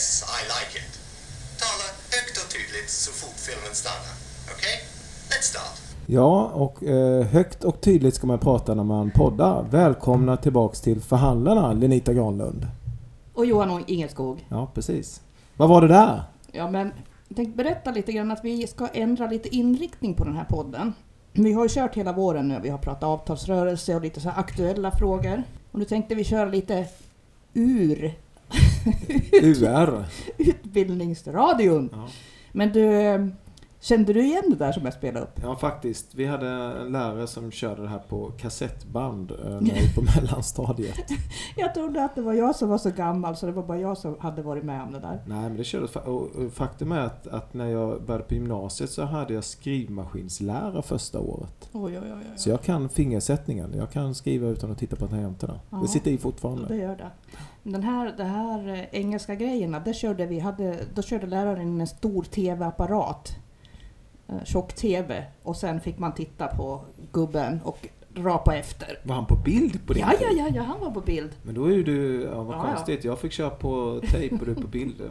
Yes, I like it. Tala högt och tydligt så fort filmen stannar. Okej? Okay? Let's start. Ja, och eh, högt och tydligt ska man prata när man poddar. Välkomna tillbaks till Förhandlarna, Lenita Granlund. Och Johan Ingelskog. Ja, precis. Vad var det där? Ja, men jag tänkte berätta lite grann att vi ska ändra lite inriktning på den här podden. Vi har ju kört hela våren nu. Vi har pratat avtalsrörelse och lite så aktuella frågor. Och nu tänkte vi köra lite ur UR. Utbildningsradion. Ja. Men du, Kände du igen det där som jag spelade upp? Ja, faktiskt. Vi hade en lärare som körde det här på kassettband eh, när vi på mellanstadiet. jag trodde att det var jag som var så gammal så det var bara jag som hade varit med om det där. Nej, men det kördes. Och faktum är att, att när jag började på gymnasiet så hade jag skrivmaskinslärare första året. Oj, oj, oj, så jag kan fingersättningen. Jag kan skriva utan att titta på tangenterna. Det sitter i fortfarande. Det gör det. Den här, det här eh, engelska grejerna, där körde vi, hade, då körde läraren en stor TV-apparat tjock-TV och sen fick man titta på gubben och rapa efter. Var han på bild på din ja, ja, ja, ja, han var på bild. Men då är ju du, ja vad ja, konstigt, ja. jag fick köra på tejp och du på bild.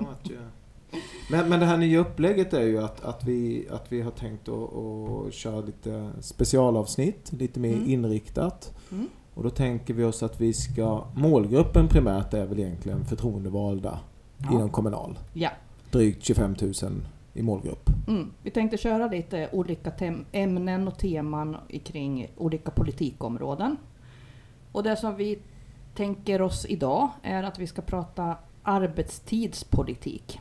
Men, men det här nya upplägget är ju att, att, vi, att vi har tänkt att, att köra lite specialavsnitt, lite mer mm. inriktat. Mm. Och då tänker vi oss att vi ska, målgruppen primärt är väl egentligen förtroendevalda ja. inom Kommunal. Ja. Drygt 25 000 i målgrupp. Mm. Vi tänkte köra lite olika ämnen och teman kring olika politikområden. Och det som vi tänker oss idag är att vi ska prata arbetstidspolitik.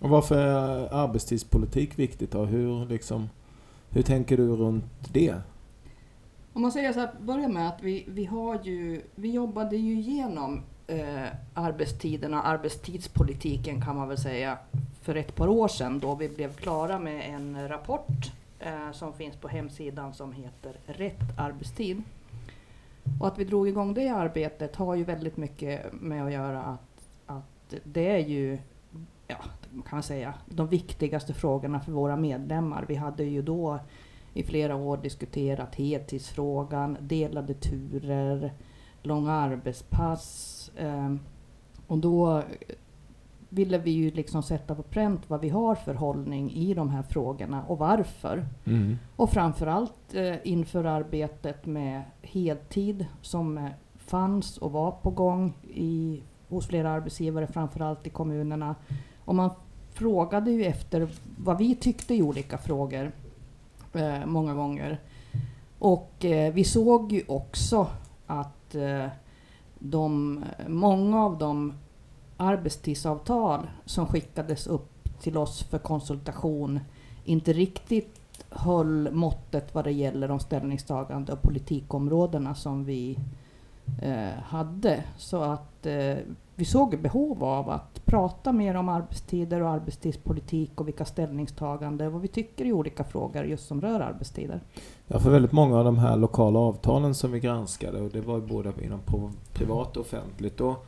Och varför är arbetstidspolitik viktigt då? Hur, liksom, hur tänker du runt det? Om man säger så här, börja med att vi, vi har ju, vi jobbade ju igenom eh, arbetstiderna, arbetstidspolitiken kan man väl säga, för ett par år sedan då vi blev klara med en rapport eh, som finns på hemsidan som heter Rätt arbetstid. Och att vi drog igång det arbetet har ju väldigt mycket med att göra att, att det är ju, ja, kan man säga, de viktigaste frågorna för våra medlemmar. Vi hade ju då i flera år diskuterat heltidsfrågan, delade turer, långa arbetspass. Eh, och då ville vi ju liksom sätta på pränt vad vi har för hållning i de här frågorna och varför. Mm. Och framförallt eh, inför arbetet med heltid som eh, fanns och var på gång i, hos flera arbetsgivare, framförallt i kommunerna. Och man frågade ju efter vad vi tyckte i olika frågor eh, många gånger. Och eh, vi såg ju också att eh, de, många av de arbetstidsavtal som skickades upp till oss för konsultation inte riktigt höll måttet vad det gäller de ställningstagande och politikområdena som vi eh, hade. Så att eh, vi såg behov av att prata mer om arbetstider och arbetstidspolitik och vilka ställningstaganden och vad vi tycker i olika frågor just som rör arbetstider. Ja, för väldigt många av de här lokala avtalen som vi granskade och det var både inom privat och offentligt. Och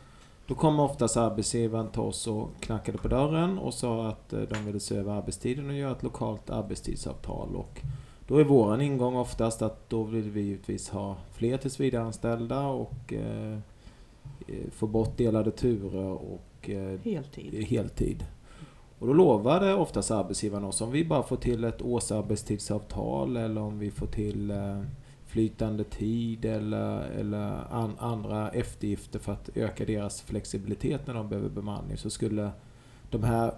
då kom oftast arbetsgivaren till oss och knackade på dörren och sa att eh, de ville se över arbetstiden och göra ett lokalt arbetstidsavtal. Och då är våran ingång oftast att då vill vi givetvis ha fler tillsvidareanställda och eh, eh, få bort delade turer och eh, heltid. heltid. Och då lovade oftast arbetsgivaren oss om vi bara får till ett årsarbetstidsavtal eller om vi får till eh, flytande tid eller, eller an, andra eftergifter för att öka deras flexibilitet när de behöver bemanning så skulle de här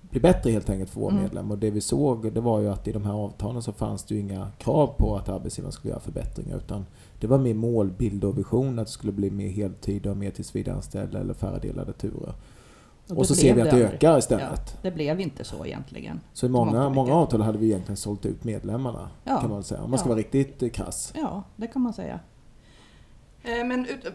bli bättre helt enkelt för vår mm. medlem. Och det vi såg det var ju att i de här avtalen så fanns det ju inga krav på att arbetsgivaren skulle göra förbättringar utan det var mer målbild och vision att det skulle bli mer heltid och mer tillsvidareanställda eller färre delade turer. Och, och så ser vi att det ökar istället. Ja, det blev inte så egentligen. Så i många, många avtal hade vi egentligen sålt ut medlemmarna. Ja. Kan man säga. Om man ska vara riktigt eh, krass. Ja, det kan man säga. Eh, men ut,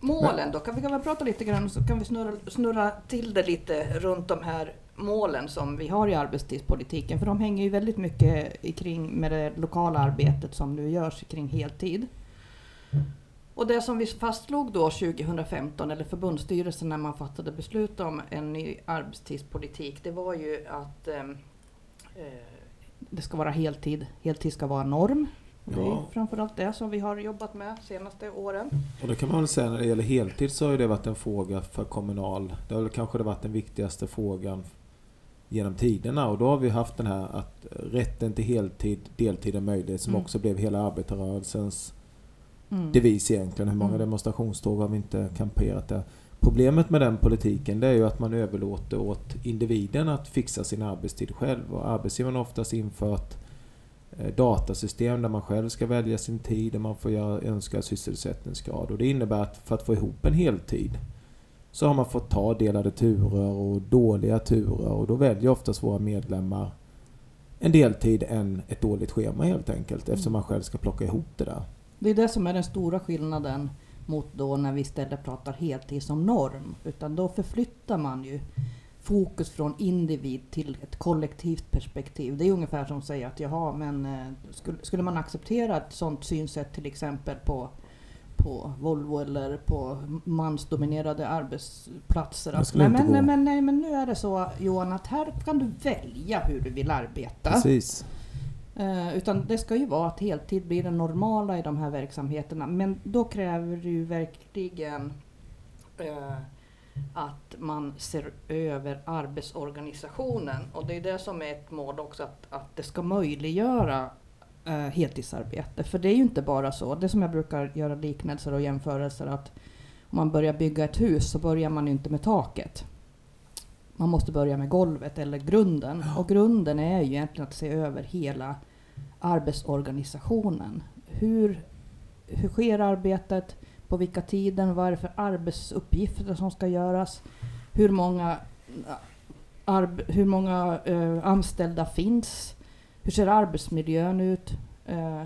målen då? Kan vi, kan vi prata lite grann så kan vi snurra, snurra till det lite runt de här målen som vi har i arbetstidspolitiken. För de hänger ju väldigt mycket kring med det lokala arbetet som nu görs kring heltid. Och det som vi fastslog då 2015, eller förbundsstyrelsen när man fattade beslut om en ny arbetstidspolitik, det var ju att ehm, eh, det ska vara heltid. Heltid ska vara norm. Och Det är Ja. framförallt det som vi har jobbat med senaste åren. Och det kan man väl säga när det gäller heltid så har det varit en fråga för Kommunal. Det har väl kanske varit den viktigaste frågan genom tiderna och då har vi haft den här att rätten till heltid, deltid och möjlighet som Mm. också blev hela arbetarrörelsens Mm. devis egentligen. Hur många Mm. demonstrationståg har vi inte kamperat där? Problemet med den politiken det är ju att man överlåter åt individen att fixa sin arbetstid själv. Och arbetsgivaren har oftast infört eh, datasystem där man själv ska välja sin tid, där man får göra önskad sysselsättningsgrad. Och det innebär att för att få ihop en heltid så har man fått ta delade turer och dåliga turer och då väljer oftast våra medlemmar en deltid än ett dåligt schema helt enkelt eftersom man själv ska plocka ihop det där. Det är det som är den stora skillnaden mot då när vi istället pratar heltid som norm. Utan då förflyttar man ju fokus från individ till ett kollektivt perspektiv. Det är ungefär som att säga att jaha, men eh, skulle, skulle man acceptera ett sådant synsätt till exempel på på Volvo eller på mansdominerade arbetsplatser. Att, nej, men, nej, men, nej, men nu är det så Johan att här kan du välja hur du vill arbeta. Precis. Eh, utan det ska ju vara att heltid blir det normala i de här verksamheterna. Men då kräver det ju verkligen eh, att man ser över arbetsorganisationen. Och det är det som är ett mål också, att, att det ska möjliggöra eh, heltidsarbete. För det är ju inte bara så, det som jag brukar göra liknelser och jämförelser, att om man börjar bygga ett hus så börjar man ju inte med taket. Man måste börja med golvet eller grunden. Och grunden är ju egentligen att se över hela arbetsorganisationen. Hur, hur sker arbetet? På vilka tiden? Vad är det för arbetsuppgifter som ska göras? Hur många, arb, hur många eh, anställda finns? Hur ser arbetsmiljön ut? Eh,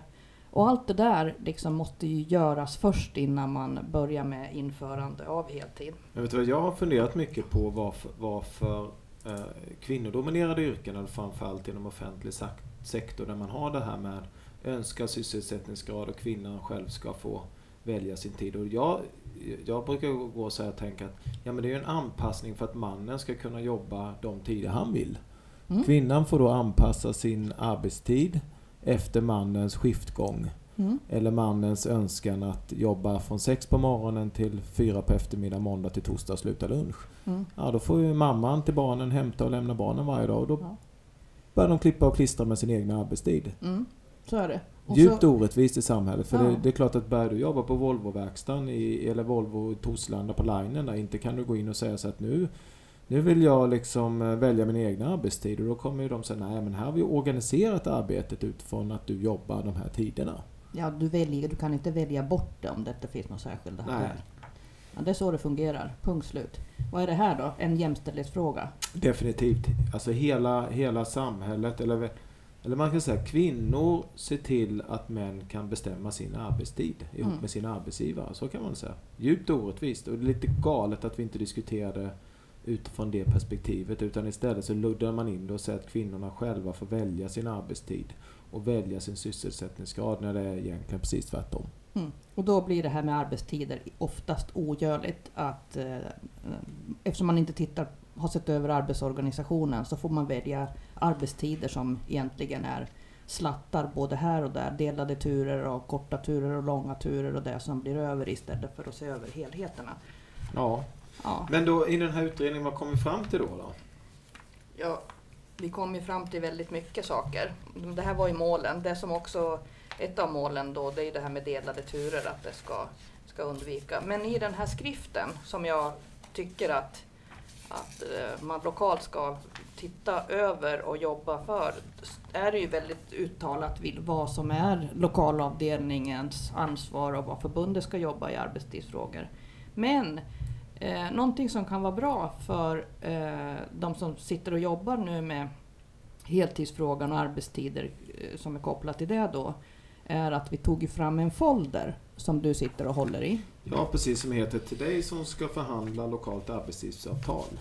och allt det där liksom måste ju göras först innan man börjar med införande av heltid. Men vet vad jag har funderat mycket på varför, varför eh, kvinnodominerade yrken, eller framförallt inom offentlig sektor där man har det här med önskad sysselsättningsgrad och kvinnan själv ska få välja sin tid. Och jag, jag brukar gå så här och tänka att ja, men det är en anpassning för att mannen ska kunna jobba de tider han vill. Mm. Kvinnan får då anpassa sin arbetstid efter mannens skiftgång. Mm. Eller mannens önskan att jobba från sex på morgonen till fyra på eftermiddag, måndag till torsdag och sluta lunch. Mm. Ja, då får ju mamman till barnen hämta och lämna barnen varje dag och då Ja. börjar de klippa och klistra med sin egna arbetstid. Mm. Så är det. Och Djupt så, orättvist i samhället. För Ja. det, det är klart att börjar du jobba på Volvo-verkstaden eller Volvo Torslanda på linen där, inte kan du gå in och säga så att nu nu vill jag liksom eh, välja min egna arbetstid och då kommer ju de säga nej men här har vi organiserat arbetet utifrån att du jobbar de här tiderna. ja, du, väljer, du kan inte välja bort det om det inte finns några särskilda Nej. skäl. Ja, det är så det fungerar. Punkt slut. Vad är det här då? En jämställdhetsfråga? Definitivt. Alltså hela, hela samhället, eller, eller man kan säga kvinnor ser till att män kan bestämma sin arbetstid ihop Mm. med sina arbetsgivare. Så kan man säga. Djupt orättvist och det är lite galet att vi inte diskuterar det utifrån det perspektivet utan istället så luddar man in det och säger att kvinnorna själva får välja sin arbetstid och välja sin sysselsättningsgrad när det är egentligen precis tvärtom. Mm. Och då blir det här med arbetstider oftast ogörligt att eh, eftersom man inte tittar, har sett över arbetsorganisationen så får man välja arbetstider som egentligen är slattar både här och där. Delade turer och korta turer och långa turer och det som blir över istället för att se över helheterna. Ja, Ja. men då i den här utredningen, vad kom vi fram till då? då? Ja, vi kom ju fram till väldigt mycket saker. Det här var ju målen. Det som också, ett av målen då, det är det här med delade turer, att det ska, ska undvika. Men i den här skriften som jag tycker att, att eh, man lokalt ska titta över och jobba för, är det ju väldigt uttalat vad som är lokalavdelningens ansvar och vad förbundet ska jobba i arbetstidsfrågor. Men Eh, någonting som kan vara bra för eh, de som sitter och jobbar nu med heltidsfrågan och arbetstider eh, som är kopplat till det då, är att vi tog fram en folder som du sitter och håller i. Ja, precis som heter till dig som ska förhandla lokalt arbetstidsavtal.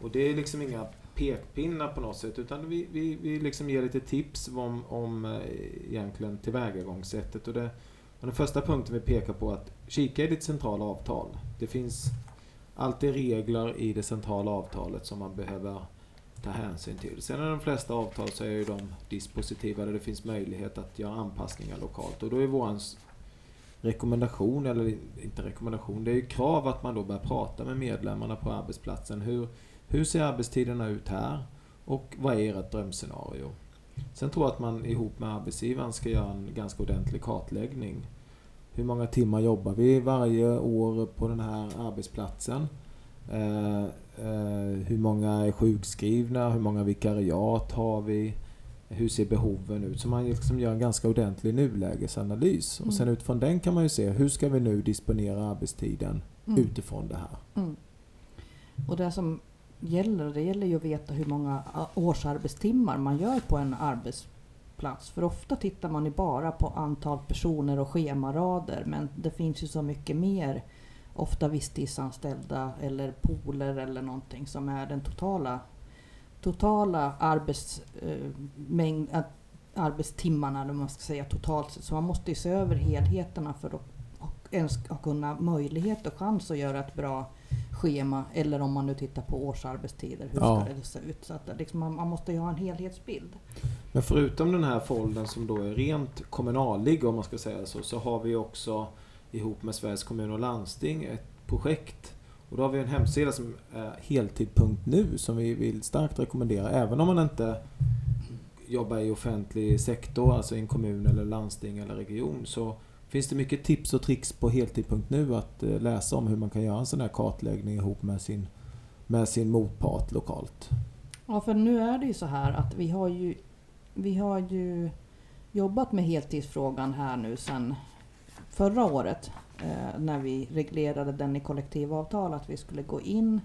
Och det är liksom inga pekpinnar på något sätt utan vi, vi, vi liksom ger lite tips om, om eh, egentligen tillvägagångssättet. Och det, och den första punkten vi pekar på är att kika i ditt centrala avtal. Det finns alltid regler i det centrala avtalet som man behöver ta hänsyn till. Sen är de flesta avtal så är ju de dispositiva där det finns möjlighet att göra anpassningar lokalt. Och då är vår rekommendation, eller inte rekommendation, det är ju krav att man då börjar prata med medlemmarna på arbetsplatsen. Hur, hur ser arbetstiderna ut här? Och vad är ert drömscenario? Sen tror jag att man ihop med arbetsgivaren ska göra en ganska ordentlig kartläggning. Hur många timmar jobbar vi varje år på den här arbetsplatsen? Eh, eh, hur många är sjukskrivna? Hur många vikariat har vi? Hur ser behoven ut? Så man liksom gör en ganska ordentlig nulägesanalys. Mm. Och sen utifrån den kan man ju se hur ska vi nu disponera arbetstiden mm. utifrån det här. Mm. Och det som gäller, det gäller ju att veta hur många årsarbetstimmar man gör på en arbetsplats. För ofta tittar man ju bara på antal personer och schemarader men det finns ju så mycket mer. Ofta visstidsanställda eller pooler eller någonting som är den totala, totala arbetsmängd, eh, eh, arbetstimmarna, eller man ska säga totalt sett. Så man måste ju se över helheterna för att ens ha kunna möjlighet och chans att göra ett bra schema eller om man nu tittar på årsarbetstider, hur ja. ska det se ut? Så att liksom man, man, måste ju ha en helhetsbild. Men förutom den här foldern som då är rent kommunallig om man ska säga så, så har vi också ihop med Sveriges kommun och landsting ett projekt och då har vi en hemsida som är heltid.nu som vi vill starkt rekommendera även om man inte jobbar i offentlig sektor, alltså i en kommun eller landsting eller region så finns det mycket tips och tricks på heltid.nu att eh, läsa om hur man kan göra en sån här kartläggning ihop med sin, med sin motpart lokalt. Ja, för nu är det ju så här att vi har ju, vi har ju jobbat med heltidsfrågan här nu sedan förra året eh, när vi reglerade den i kollektivavtal att vi skulle gå in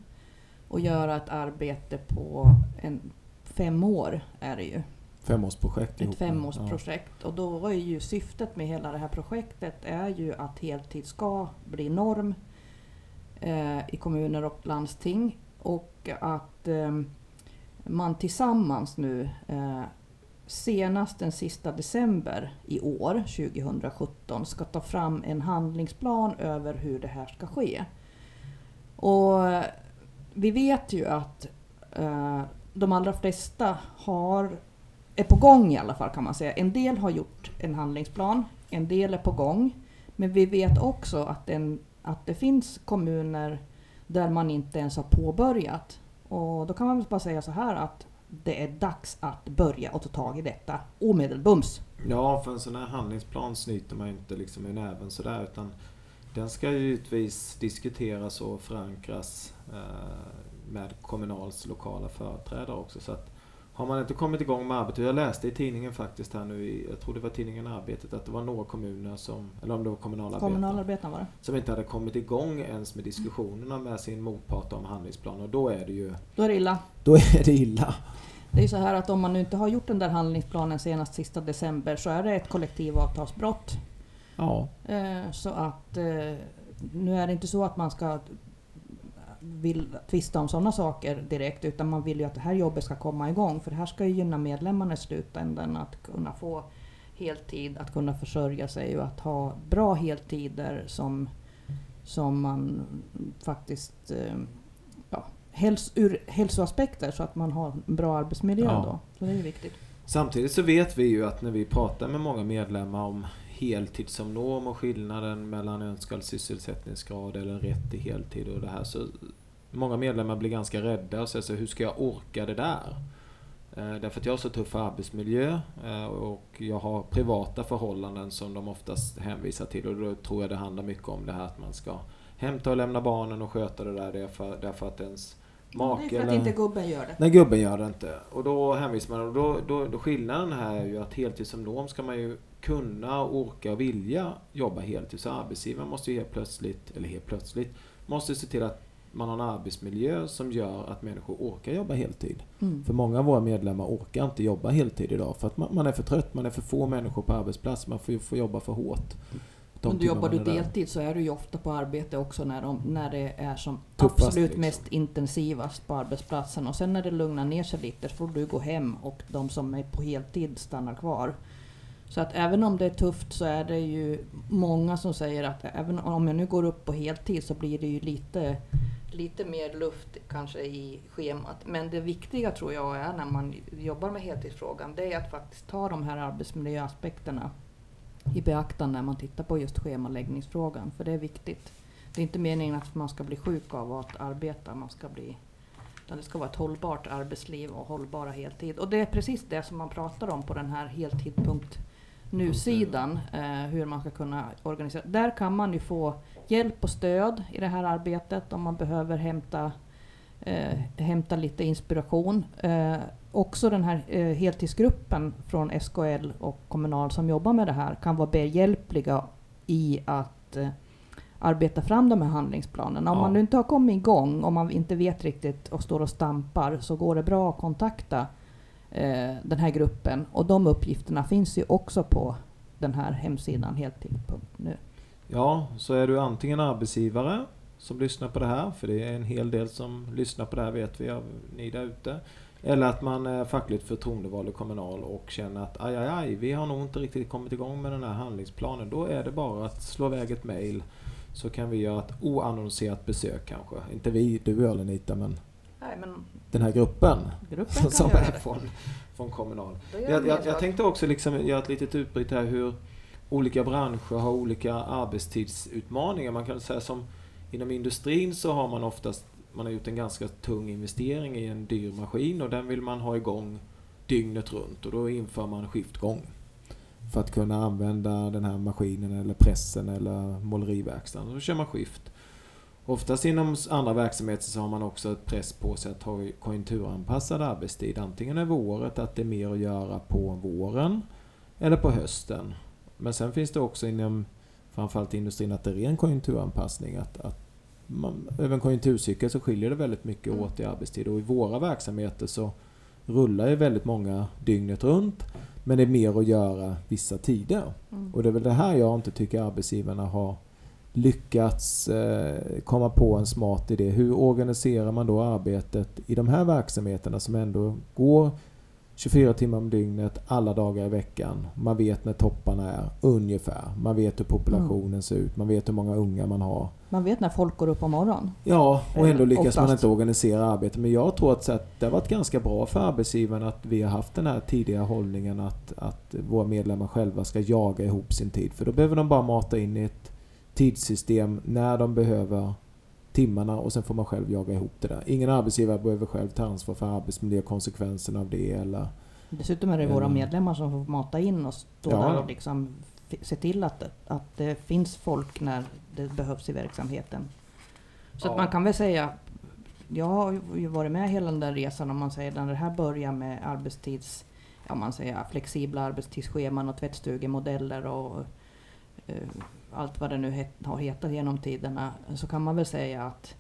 och göra ett arbete på en, fem år är det ju. Femårsprojekt Ett femårsprojekt. Ja. Och då är ju syftet med hela det här projektet är ju att heltid ska bli norm eh, i kommuner och landsting. Och att eh, man tillsammans nu eh, senast den sista december i år, 2017, ska ta fram en handlingsplan över hur det här ska ske. Och vi vet ju att de allra flesta har är på gång i alla fall kan man säga. En del har gjort en handlingsplan, en del är på gång. Men vi vet också att, en, att det finns kommuner där man inte ens har påbörjat. Och då kan man bara säga så här att det är dags att börja och ta tag i detta omedelbums. Ja, för en sån här handlingsplan snyter man ju inte liksom i näven sådär utan den ska givetvis diskuteras och förankras eh, med Kommunals lokala företrädare också. Så att har man inte kommit igång med arbetet, jag läste i tidningen faktiskt här nu, jag tror det var tidningen Arbetet, att det var några kommuner som, eller om det var det. som inte hade kommit igång ens med diskussionerna med sin motpart om handlingsplan och då är det ju... Då är det illa. Då är det illa. Det är så här att om man nu inte har gjort den där handlingsplanen senast sista december så är det ett kollektivavtalsbrott. Ja. Eh, så att eh, nu är det inte så att man ska vill tvista om sådana saker direkt utan man vill ju att det här jobbet ska komma igång för det här ska ju gynna medlemmarna i slutändan att kunna få heltid, att kunna försörja sig och att ha bra heltider som, som man faktiskt eh, ja, häls, ur hälsoaspekter så att man har en bra arbetsmiljö ja. då. Så det är viktigt. Samtidigt så vet vi ju att när vi pratar med många medlemmar om heltid som norm och skillnaden mellan önskad sysselsättningsgrad eller rätt till heltid och det här så många medlemmar blir ganska rädda och säger så hur ska jag orka det där? Eh, därför att jag har så tuff arbetsmiljö eh, och jag har privata förhållanden som de oftast hänvisar till och då tror jag det handlar mycket om det här att man ska hämta och lämna barnen och sköta det där därför, därför att ens make... Det är för att inte gubben gör det. Nej, gubben gör det inte. Och då hänvisar man och då, då, då skillnaden här är ju att heltid som norm ska man ju kunna, orka och vilja jobba heltid. Så arbetsgivaren måste ju helt plötsligt, eller helt plötsligt, måste se till att man har en arbetsmiljö som gör att människor orkar jobba heltid. Mm. För många av våra medlemmar orkar inte jobba heltid idag för att man, man är för trött, man är för få människor på arbetsplatsen, man får, får jobba för hårt. De Om du jobbar du deltid så är du ju ofta på arbete också när, de, när det är som Tuffast, absolut liksom. mest intensivast på arbetsplatsen. Och sen när det lugnar ner sig lite så får du gå hem och de som är på heltid stannar kvar. Så att även om det är tufft så är det ju många som säger att även om jag nu går upp på heltid så blir det ju lite lite mer luft kanske i schemat. Men det viktiga tror jag är när man jobbar med heltidsfrågan, det är att faktiskt ta de här arbetsmiljöaspekterna i beaktande när man tittar på just schemaläggningsfrågan, för det är viktigt. Det är inte meningen att man ska bli sjuk av att arbeta, man ska bli, utan det ska vara ett hållbart arbetsliv och hållbara heltid. Och det är precis det som man pratar om på den här heltid.nu-sidan, eh, hur man ska kunna organisera. Där kan man ju få hjälp och stöd i det här arbetet om man behöver hämta, eh, hämta lite inspiration. Eh, också den här eh, heltidsgruppen från SKL och Kommunal som jobbar med det här kan vara behjälpliga i att eh, arbeta fram de här handlingsplanerna. Om Ja. man nu inte har kommit igång, om man inte vet riktigt och står och stampar, så går det bra att kontakta eh, den här gruppen. Och de uppgifterna finns ju också på den här hemsidan heltid.nu. Ja, så är du antingen arbetsgivare som lyssnar på det här, för det är en hel del som lyssnar på det här vet vi av ni där ute. Eller att man är fackligt förtroendevald i kommunal och känner att aj, aj, aj, vi har nog inte riktigt kommit igång med den här handlingsplanen. Då är det bara att slå iväg ett mail så kan vi göra ett oannonserat besök kanske. Inte vi, du och jag Lenita, men Nej, men den här gruppen gruppen som är från, från Kommunal. Jag, jag, jag tänkte också liksom göra ett litet utbryt här hur olika branscher har olika arbetstidsutmaningar. Man kan säga som inom industrin så har man oftast man har gjort en ganska tung investering i en dyr maskin och den vill man ha igång dygnet runt och då inför man skiftgång. För att kunna använda den här maskinen eller pressen eller måleriverkstaden. Då kör man skift. Oftast inom andra verksamheter så har man också ett press på sig att ha konjunkturanpassad arbetstid. Antingen över året, att det är mer att göra på våren eller på hösten. Men sen finns det också inom framförallt industrin att det är en konjunkturanpassning. Att, att man, över en konjunkturcykel så skiljer det väldigt mycket Mm. åt i arbetstid. Och i våra verksamheter så rullar ju väldigt många dygnet runt. Men det är mer att göra vissa tider. Mm. Och det är väl det här jag inte tycker arbetsgivarna har lyckats eh, komma på en smart idé. Hur organiserar man då arbetet i de här verksamheterna som ändå går 24 timmar om dygnet, alla dagar i veckan. Man vet när topparna är, ungefär. Man vet hur populationen ser ut, man vet hur många unga man har. Man vet när folk går upp på morgonen. Ja, och ändå Eh, lyckas man oftast. inte organisera arbetet. Men jag tror att det har varit ganska bra för arbetsgivaren att vi har haft den här tidiga hållningen att, att våra medlemmar själva ska jaga ihop sin tid. För då behöver de bara mata in i ett tidssystem när de behöver timmarna och sen får man själv jaga ihop det där. Ingen arbetsgivare behöver själv ta ansvar för arbetsmiljökonsekvenserna av det eller Dessutom är det våra Mm. medlemmar som får mata in och stå Ja. där och liksom se till att, att det finns folk när det behövs i verksamheten. Så Ja. att man kan väl säga, jag har ju varit med hela den där resan om man säger när det här börjar med arbetstids, ja man säger flexibla arbetstidsscheman och tvättstugemodeller och eh, allt vad det nu het, har hetat genom tiderna, så kan man väl säga att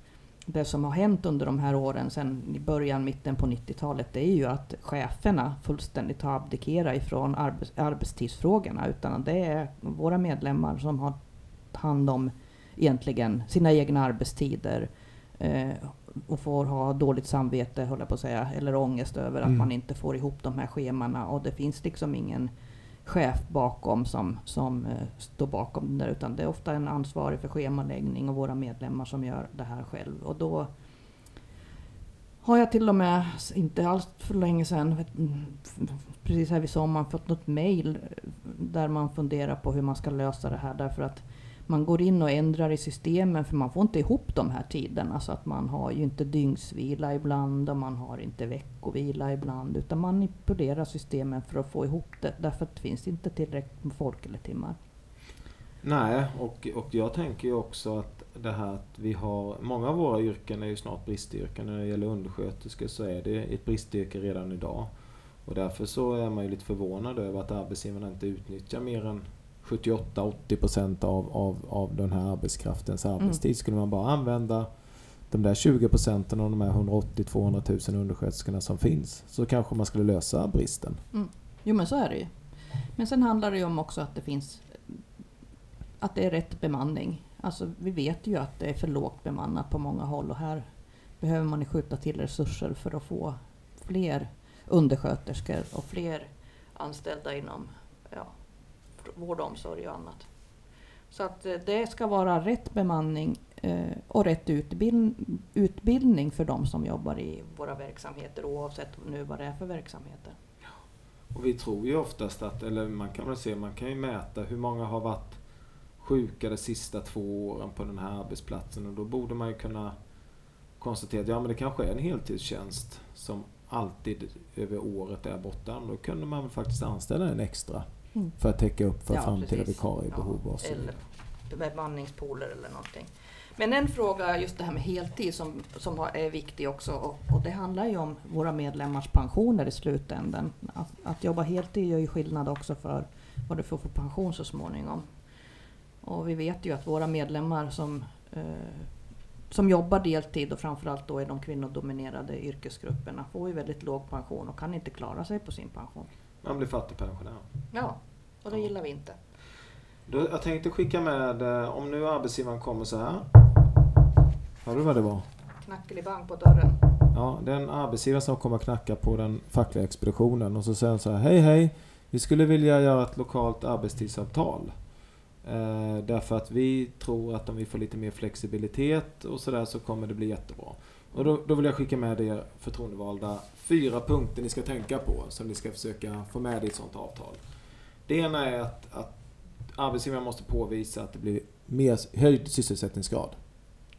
det som har hänt under de här åren sedan i början, mitten på 90-talet, det är ju att cheferna fullständigt har abdikerat ifrån arbets, arbetstidsfrågorna. Utan det är våra medlemmar som har hand om egentligen sina egna arbetstider. Eh, och får ha dåligt samvete, höll jag på att säga, eller ångest över att Mm. man inte får ihop de här schemana. Och det finns liksom ingen chef bakom som, som eh, står bakom det där, utan det är ofta en ansvarig för schemaläggning och våra medlemmar som gör det här själv. Och då har jag till och med, inte alls för länge sedan, mm, precis här vid sommaren, fått något mail eh, där man funderar på hur man ska lösa det här. Därför att man går in och ändrar i systemen för man får inte ihop de här tiderna. Så att man har ju inte dygnsvila ibland och man har inte veckovila ibland. Utan man manipulerar systemen för att få ihop det. Därför att det finns inte tillräckligt med folk eller timmar. Nej, och, och jag tänker ju också att det här att vi har... Många av våra yrken är ju snart bristyrken. När det gäller undersköterskor så är det ett bristyrke redan idag. Och därför så är man ju lite förvånad över att arbetsgivarna inte utnyttjar mer än 78-80% av, av, av den här arbetskraftens arbetstid. Skulle man bara använda de där 20 procenten av de här 180-200 000 undersköterskorna som finns så kanske man skulle lösa bristen. Jo men så är det ju. Men sen handlar det ju om också att det finns att det är rätt bemanning. Alltså vi vet ju att det är för lågt bemannat på många håll och här behöver man ju skjuta till resurser för att få fler undersköterskor och fler anställda inom ja, vård och omsorg och annat. Så att eh, det ska vara rätt bemanning eh, och rätt utbildning för de som jobbar i våra verksamheter oavsett nu vad det är för verksamheter. Och vi tror ju oftast att, eller man kan väl se, man kan ju mäta hur många har varit sjuka de sista två åren på den här arbetsplatsen och då borde man ju kunna konstatera att ja, men det kanske är en heltidstjänst som alltid över året är borta. Då kunde man faktiskt anställa en extra Mm. för att täcka upp för Ja, framtida precis. vikariebehov och så eller bemanningspooler eller någonting. Men en fråga, just det här med heltid, som, som är viktig också. Och, och det handlar ju om våra medlemmars pensioner i slutändan. Att, att jobba heltid gör ju skillnad också för vad du får för pension så småningom. Och vi vet ju att våra medlemmar som, eh, som jobbar deltid och framförallt då i de kvinnodominerade yrkesgrupperna får ju väldigt låg pension och kan inte klara sig på sin pension. Man blir fattigpensionär. Ja, och det Ja. gillar vi inte. Då, jag tänkte skicka med, eh, om nu arbetsgivaren kommer så här. Hör du vad det var? Knackelibang på dörren. Ja, det är en arbetsgivare som kommer knacka på den fackliga expeditionen och så säger han så här. Hej hej! Vi skulle vilja göra ett lokalt arbetstidsavtal. Eh, därför att vi tror att om vi får lite mer flexibilitet och sådär så kommer det bli jättebra. Och då, då vill jag skicka med er förtroendevalda fyra punkter ni ska tänka på som ni ska försöka få med i ett sådant avtal. Det ena är att, att arbetsgivaren måste påvisa att det blir mer höjd sysselsättningsgrad.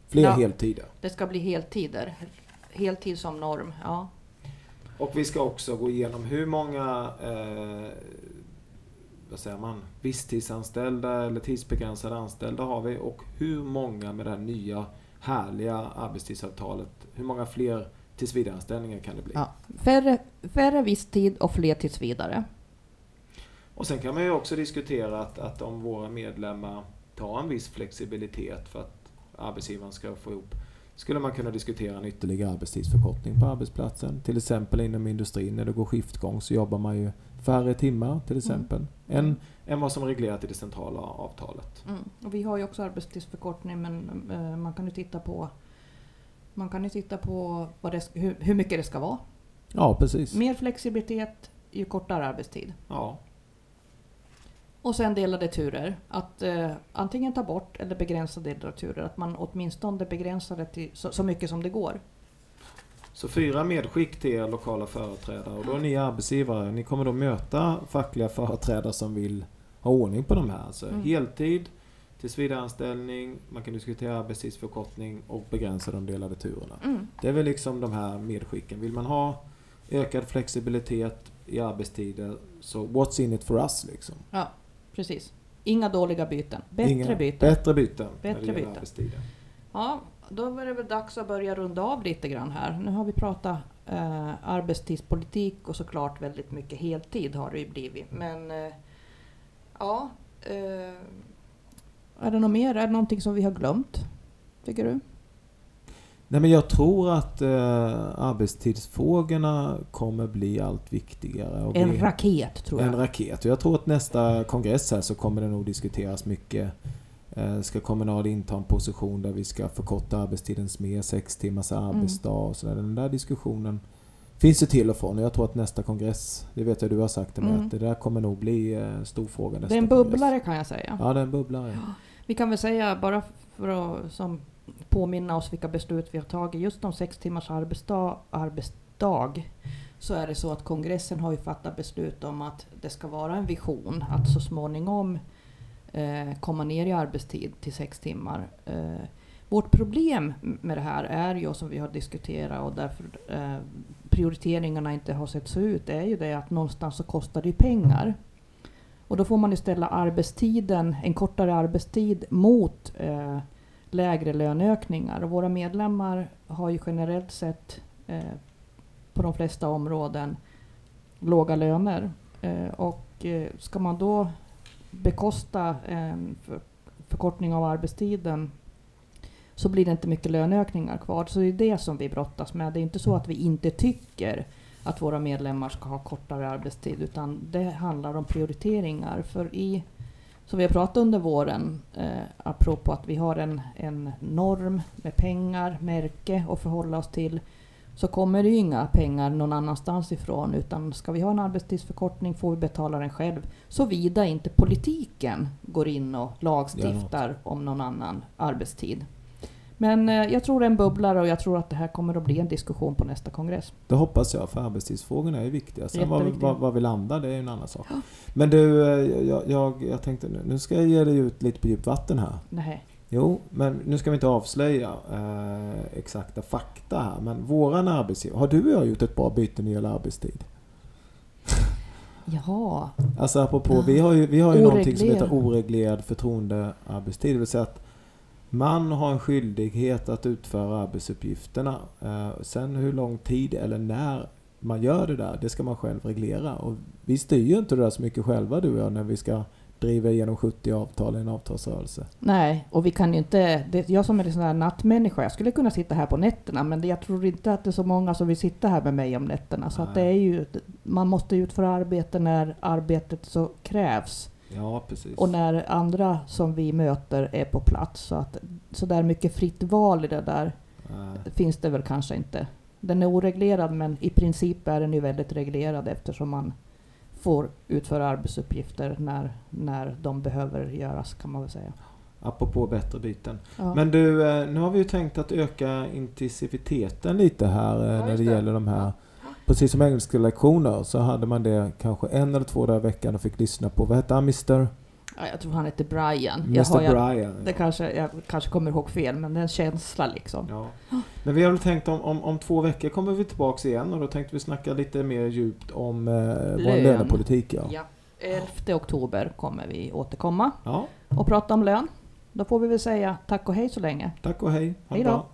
Fler Ja. heltider. Det ska bli heltider. Heltid som norm, ja. Och vi ska också gå igenom hur många eh, vad säger man, visstidsanställda eller tidsbegränsade anställda har vi och hur många med det här nya härliga arbetstidsavtalet, hur många fler tillsvidareanställningar kan det bli? ja. Färre, färre visstid och fler tills vidare. Och sen kan man ju också diskutera att, att om våra medlemmar tar en viss flexibilitet för att arbetsgivaren ska få ihop skulle man kunna diskutera en ytterligare arbetstidsförkortning på arbetsplatsen. Till exempel inom industrin när det går skiftgång så jobbar man ju färre timmar till exempel. Än, än vad som är reglerat i det centrala avtalet. Mm. Och vi har ju också arbetstidsförkortning men eh, man kan ju titta på man kan ju titta på vad det, hur, hur mycket det ska vara. Ja, precis. Mer flexibilitet, ju kortare arbetstid. Ja, Och sen delade turer. Att eh, antingen ta bort eller begränsa delade turer. Att man åtminstone begränsar det till så, så mycket som det går. Så fyra medskick till er lokala företrädare och då är ni arbetsgivare. Ni kommer då möta fackliga företrädare som vill ha ordning på de här. Alltså Mm. heltid, tillsvidareanställning, man kan diskutera arbetstidsförkortning och begränsa de delade turerna. Mm. Det är väl liksom de här medskicken. Vill man ha ökad flexibilitet i arbetstider så what's in it for us liksom. Ja, precis. Inga dåliga byten. Bättre Inga- byten. Bättre byten. Bättre byten. Ja, då var det väl dags att börja runda av lite grann här. Nu har vi pratat eh, arbetstidspolitik och såklart väldigt mycket heltid har det ju blivit. Men eh, ja, eh, är det något mer? Är det någonting som vi har glömt? Tycker du? Nej men jag tror att eh, arbetstidsfrågorna kommer bli allt viktigare. Och En vi- raket tror jag. En raket. Och jag tror att nästa kongress här så kommer det nog diskuteras mycket. Eh, ska Kommunal inta en position där vi ska förkorta arbetstiden mer, sex timmars Mm. arbetsdag och sådär. Den där diskussionen finns ju till och från. Och jag tror att nästa kongress, det vet jag du har sagt det med, Mm. att det där kommer nog bli eh, stor fråga nästa det är en kongress. bubblare kan jag säga. Ja, det är en bubblare. Vi kan väl säga, bara för att som påminna oss vilka beslut vi har tagit, just om sex timmars arbetsdag, arbetsdag så är det så att kongressen har ju fattat beslut om att det ska vara en vision att så småningom eh, komma ner i arbetstid till sex timmar. Eh, vårt problem med det här är ju, som vi har diskuterat och därför eh, prioriteringarna inte har sett så ut, är ju det att någonstans så kostar det ju pengar. Och då får man ju ställa arbetstiden, en kortare arbetstid mot eh, lägre löneökningar. Och våra medlemmar har ju generellt sett eh, på de flesta områden låga löner. Eh, och eh, ska man då bekosta en för, förkortning av arbetstiden så blir det inte mycket löneökningar kvar. Så det är det som vi brottas med. Det är inte så att vi inte tycker att våra medlemmar ska ha kortare arbetstid utan det handlar om prioriteringar. För i, som vi har pratat under våren, eh, apropå att vi har en, en norm med pengar, märke att förhålla oss till, så kommer det ju inga pengar någon annanstans ifrån. Utan ska vi ha en arbetstidsförkortning får vi betala den själv. Såvida inte politiken går in och lagstiftar om någon annan arbetstid. Men eh, jag tror det är en bubblare och jag tror att det här kommer att bli en diskussion på nästa kongress. Det hoppas jag, för arbetstidsfrågorna är viktiga. Sen var, var, var vi landar, det är en annan sak. Men du, eh, jag, jag, jag tänkte nu, nu ska jag ge dig ut lite på djupt vatten här. Nej. Jo, men nu ska vi inte avslöja eh, exakta fakta här. Men våran arbetsgivare, har du och jag gjort ett bra byte när det gäller arbetstid? Jaha. Alltså apropå, Ja. vi har ju, vi har ju någonting som heter oreglerad förtroendearbetstid. Det vill säga att man har en skyldighet att utföra arbetsuppgifterna. Eh, sen hur lång tid eller när man gör det där, det ska man själv reglera. Och vi styr ju inte det där så mycket själva du och jag när vi ska driva igenom 70 avtal i en avtalsrörelse. Nej, och vi kan ju inte... Det, jag som är en sån här nattmänniska, jag skulle kunna sitta här på nätterna men jag tror inte att det är så många som vill sitta här med mig om nätterna. Så det är ju... Man måste utföra arbete när arbetet så krävs. Ja, precis. Och när andra som vi möter är på plats. Så att så där mycket fritt val i det där Eh, finns det väl kanske inte. Den är oreglerad men i princip är den ju väldigt reglerad eftersom man får utföra arbetsuppgifter när, när de behöver göras kan man väl säga. apropå bättre byten. Ja. Men du, eh, nu har vi ju tänkt att öka intensiviteten lite här eh, när det det. gäller de här. Precis som engelska lektioner så hade man det kanske en eller två dagar i veckan och fick lyssna på, vad hette han, Mr. Ja, jag tror han heter Brian. Jag Mr har, jag, Brian. det kanske, jag kanske kommer ihåg fel, men det är en känsla liksom. Ja. Men vi har väl tänkt om, om, om två veckor kommer vi tillbaks igen och då tänkte vi snacka lite mer djupt om eh, vår Lön. lönepolitik. Ja. Ja. 11 oktober kommer vi återkomma och prata om lön. Då får vi väl säga tack och hej så länge. tack och hej. Ha Hej då.